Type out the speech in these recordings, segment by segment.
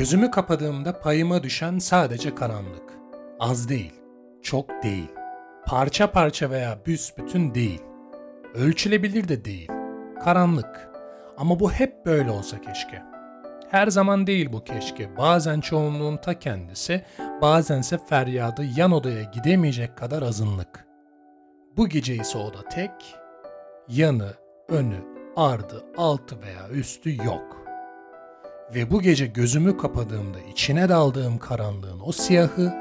Gözümü kapadığımda payıma düşen sadece karanlık. Az değil, çok değil. Parça parça veya büsbütün değil. Ölçülebilir de değil. Karanlık. Ama bu hep böyle olsa keşke. Her zaman değil bu keşke. Bazen çoğunluğun ta kendisi, bazense feryadı yan odaya gidemeyecek kadar azınlık. Bu gece ise oda tek, yanı, önü, ardı, altı veya üstü yok. Ve bu gece gözümü kapadığımda içine daldığım karanlığın o siyahı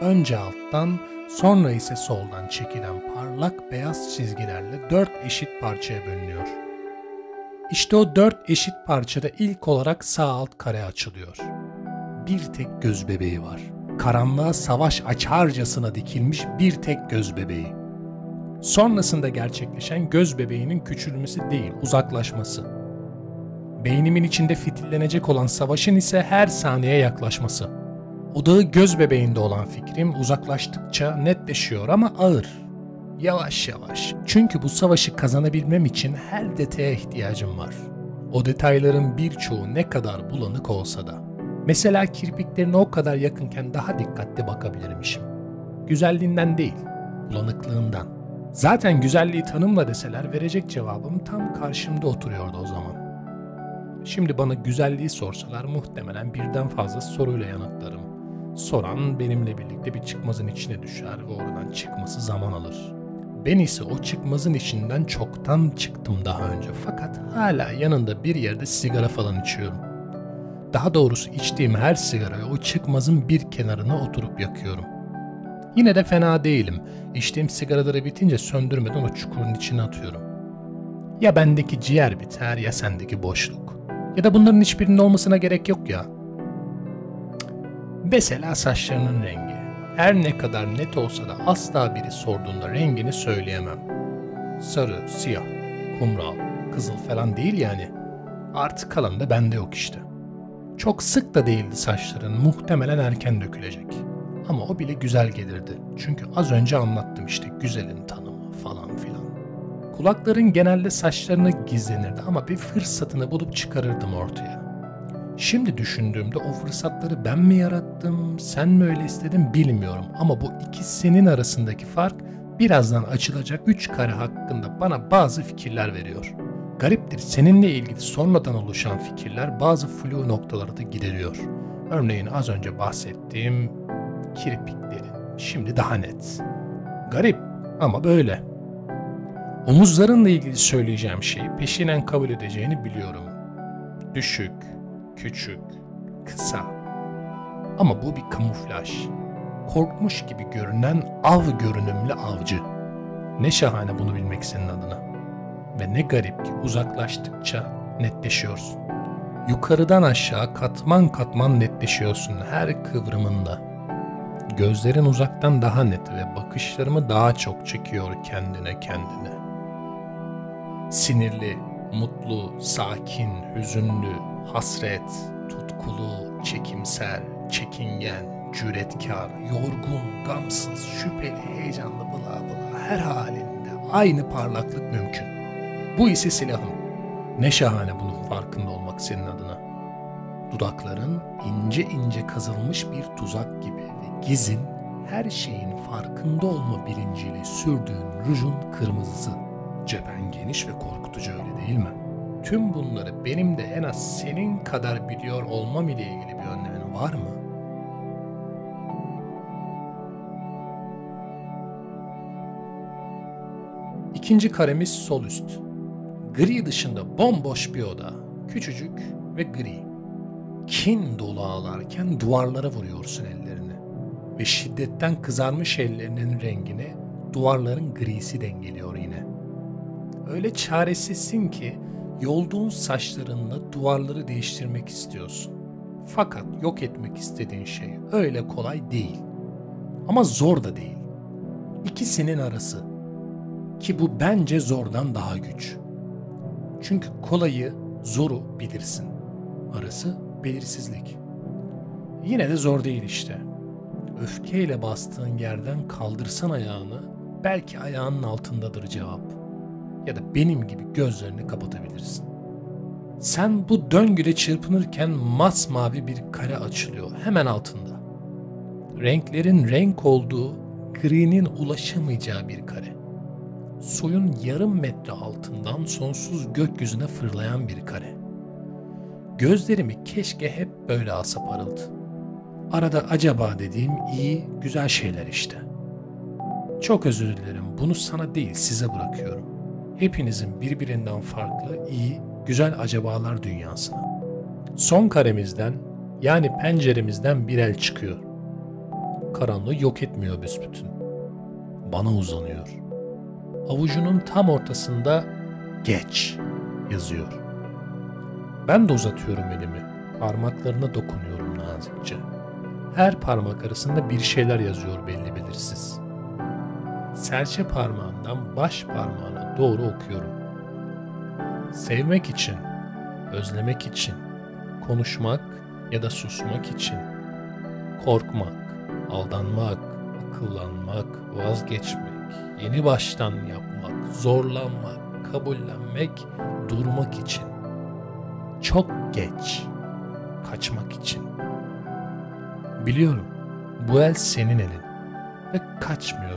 önce alttan sonra ise soldan çekilen parlak beyaz çizgilerle dört eşit parçaya bölünüyor. İşte o dört eşit parçada ilk olarak sağ alt kare açılıyor. Bir tek göz bebeği var. Karanlığa savaş açarcasına dikilmiş bir tek göz bebeği. Sonrasında gerçekleşen göz bebeğinin küçülmesi değil, uzaklaşması. Beynimin içinde fitillenecek olan savaşın ise her saniye yaklaşması. Odağı göz bebeğinde olan fikrim uzaklaştıkça netleşiyor ama ağır. Yavaş yavaş. Çünkü bu savaşı kazanabilmem için her detaya ihtiyacım var. O detayların birçoğu ne kadar bulanık olsa da. Mesela kirpiklerine o kadar yakınken daha dikkatli bakabilirmişim. Güzelliğinden değil, bulanıklığından. Zaten güzelliği tanımla deseler verecek cevabım tam karşımda oturuyordu o zaman. Şimdi bana güzelliği sorsalar muhtemelen birden fazla soruyla yanıtlarım. Soran benimle birlikte bir çıkmazın içine düşer ve oradan çıkması zaman alır. Ben ise o çıkmazın içinden çoktan çıktım daha önce fakat hala yanında bir yerde sigara falan içiyorum. Daha doğrusu içtiğim her sigarayı o çıkmazın bir kenarına oturup yakıyorum. Yine de fena değilim. İçtiğim sigaraları bitince söndürmeden o çukurun içine atıyorum. Ya bendeki ciğer biter ya sendeki boşluk. Ya da bunların hiçbirinin olmasına gerek yok ya. Mesela saçlarının rengi. Her ne kadar net olsa da asla biri sorduğunda rengini söyleyemem. Sarı, siyah, kumral, kızıl falan değil yani. Artık kalan da bende yok işte. Çok sık da değildi saçların muhtemelen erken dökülecek. Ama o bile güzel gelirdi. Çünkü az önce anlattım işte güzelin tanımı falan filan. Kulakların genelde saçlarına gizlenirdi ama bir fırsatını bulup çıkarırdım ortaya. Şimdi düşündüğümde o fırsatları ben mi yarattım, sen mi öyle istedin bilmiyorum ama bu ikisinin arasındaki fark birazdan açılacak üç kare hakkında bana bazı fikirler veriyor. Gariptir seninle ilgili sonradan oluşan fikirler bazı flu noktaları da gideriyor. Örneğin az önce bahsettiğim kirpiklerin şimdi daha net. Garip ama böyle. Omuzlarınla ilgili söyleyeceğim şeyi peşinen kabul edeceğini biliyorum. Düşük, küçük, kısa. Ama bu bir kamuflaj. Korkmuş gibi görünen av görünümlü avcı. Ne şahane bunu bilmek senin adına. Ve ne garip ki uzaklaştıkça netleşiyorsun. Yukarıdan aşağı katman katman netleşiyorsun her kıvrımında. Gözlerin uzaktan daha net ve bakışlarımı daha çok çekiyor kendine kendine. Sinirli, mutlu, sakin, hüzünlü, hasret, tutkulu, çekimser, çekingen, cüretkar, yorgun, gamsız, şüpheli, heyecanlı bla bla her halinde aynı parlaklık mümkün. Bu ise silahım. Ne şahane bunun farkında olmak senin adına. Dudakların ince ince kazılmış bir tuzak gibi ve gizin her şeyin farkında olma bilinciyle sürdüğün rujun kırmızısı. Cephen geniş ve korkutucu öyle değil mi? Tüm bunları benim de en az senin kadar biliyor olmam ile ilgili bir önlemin var mı? İkinci karemiz sol üst. Gri dışında bomboş bir oda. Küçücük ve gri. Kin dolu ağlarken duvarlara vuruyorsun ellerini. Ve şiddetten kızarmış ellerinin rengini duvarların grisi dengeliyor yine. Öyle çaresizsin ki yolduğun saçlarınla duvarları değiştirmek istiyorsun. Fakat yok etmek istediğin şey öyle kolay değil. Ama zor da değil. İkisinin arası. Ki bu bence zordan daha güç. Çünkü kolayı, zoru bilirsin. Arası belirsizlik. Yine de zor değil işte. Öfkeyle bastığın yerden kaldırsan ayağını, belki ayağının altındadır cevap. Ya da benim gibi gözlerini kapatabilirsin. Sen bu döngüde çırpınırken masmavi bir kare açılıyor hemen altında. Renklerin renk olduğu, gri'nin ulaşamayacağı bir kare. Suyun yarım metre altından sonsuz gökyüzüne fırlayan bir kare. Gözlerimi keşke hep böyle alsa parıldı. Arada acaba dediğim iyi, güzel şeyler işte. Çok özür dilerim. Bunu sana değil size bırakıyorum. Hepinizin birbirinden farklı, iyi, güzel acabalar dünyasına. Son karemizden yani penceremizden bir el çıkıyor. Karanlığı yok etmiyor büsbütün. Bana uzanıyor. Avucunun tam ortasında geç yazıyor. Ben de uzatıyorum elimi. Parmaklarına dokunuyorum nazikçe. Her parmak arasında bir şeyler yazıyor belli belirsiz. Serçe parmağından baş parmağına doğru okuyorum. Sevmek için, özlemek için, konuşmak ya da susmak için, korkmak, aldanmak, akıllanmak, vazgeçmek, yeni baştan yapmak, zorlanmak, kabullenmek, durmak için. Çok geç kaçmak için. Biliyorum bu el senin elin ve kaçmıyorum.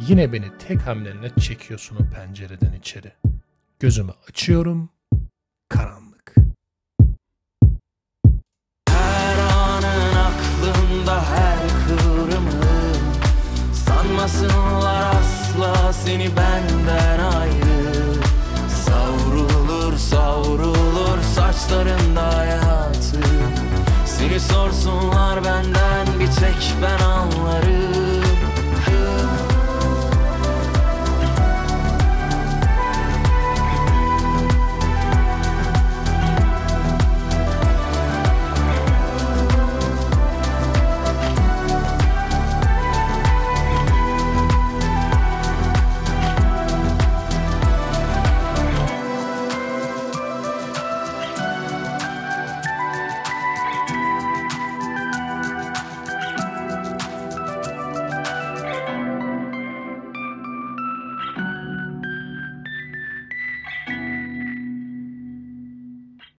Yine beni tek hamlenle çekiyorsun o pencereden içeri. Gözümü açıyorum. Karanlık. Her anın aklımda her kıvrımı Sanmasınlar asla seni benden ayrı Savrulur savrulur saçlarında hayatı Seni sorsunlar benden bir tek ben anlarım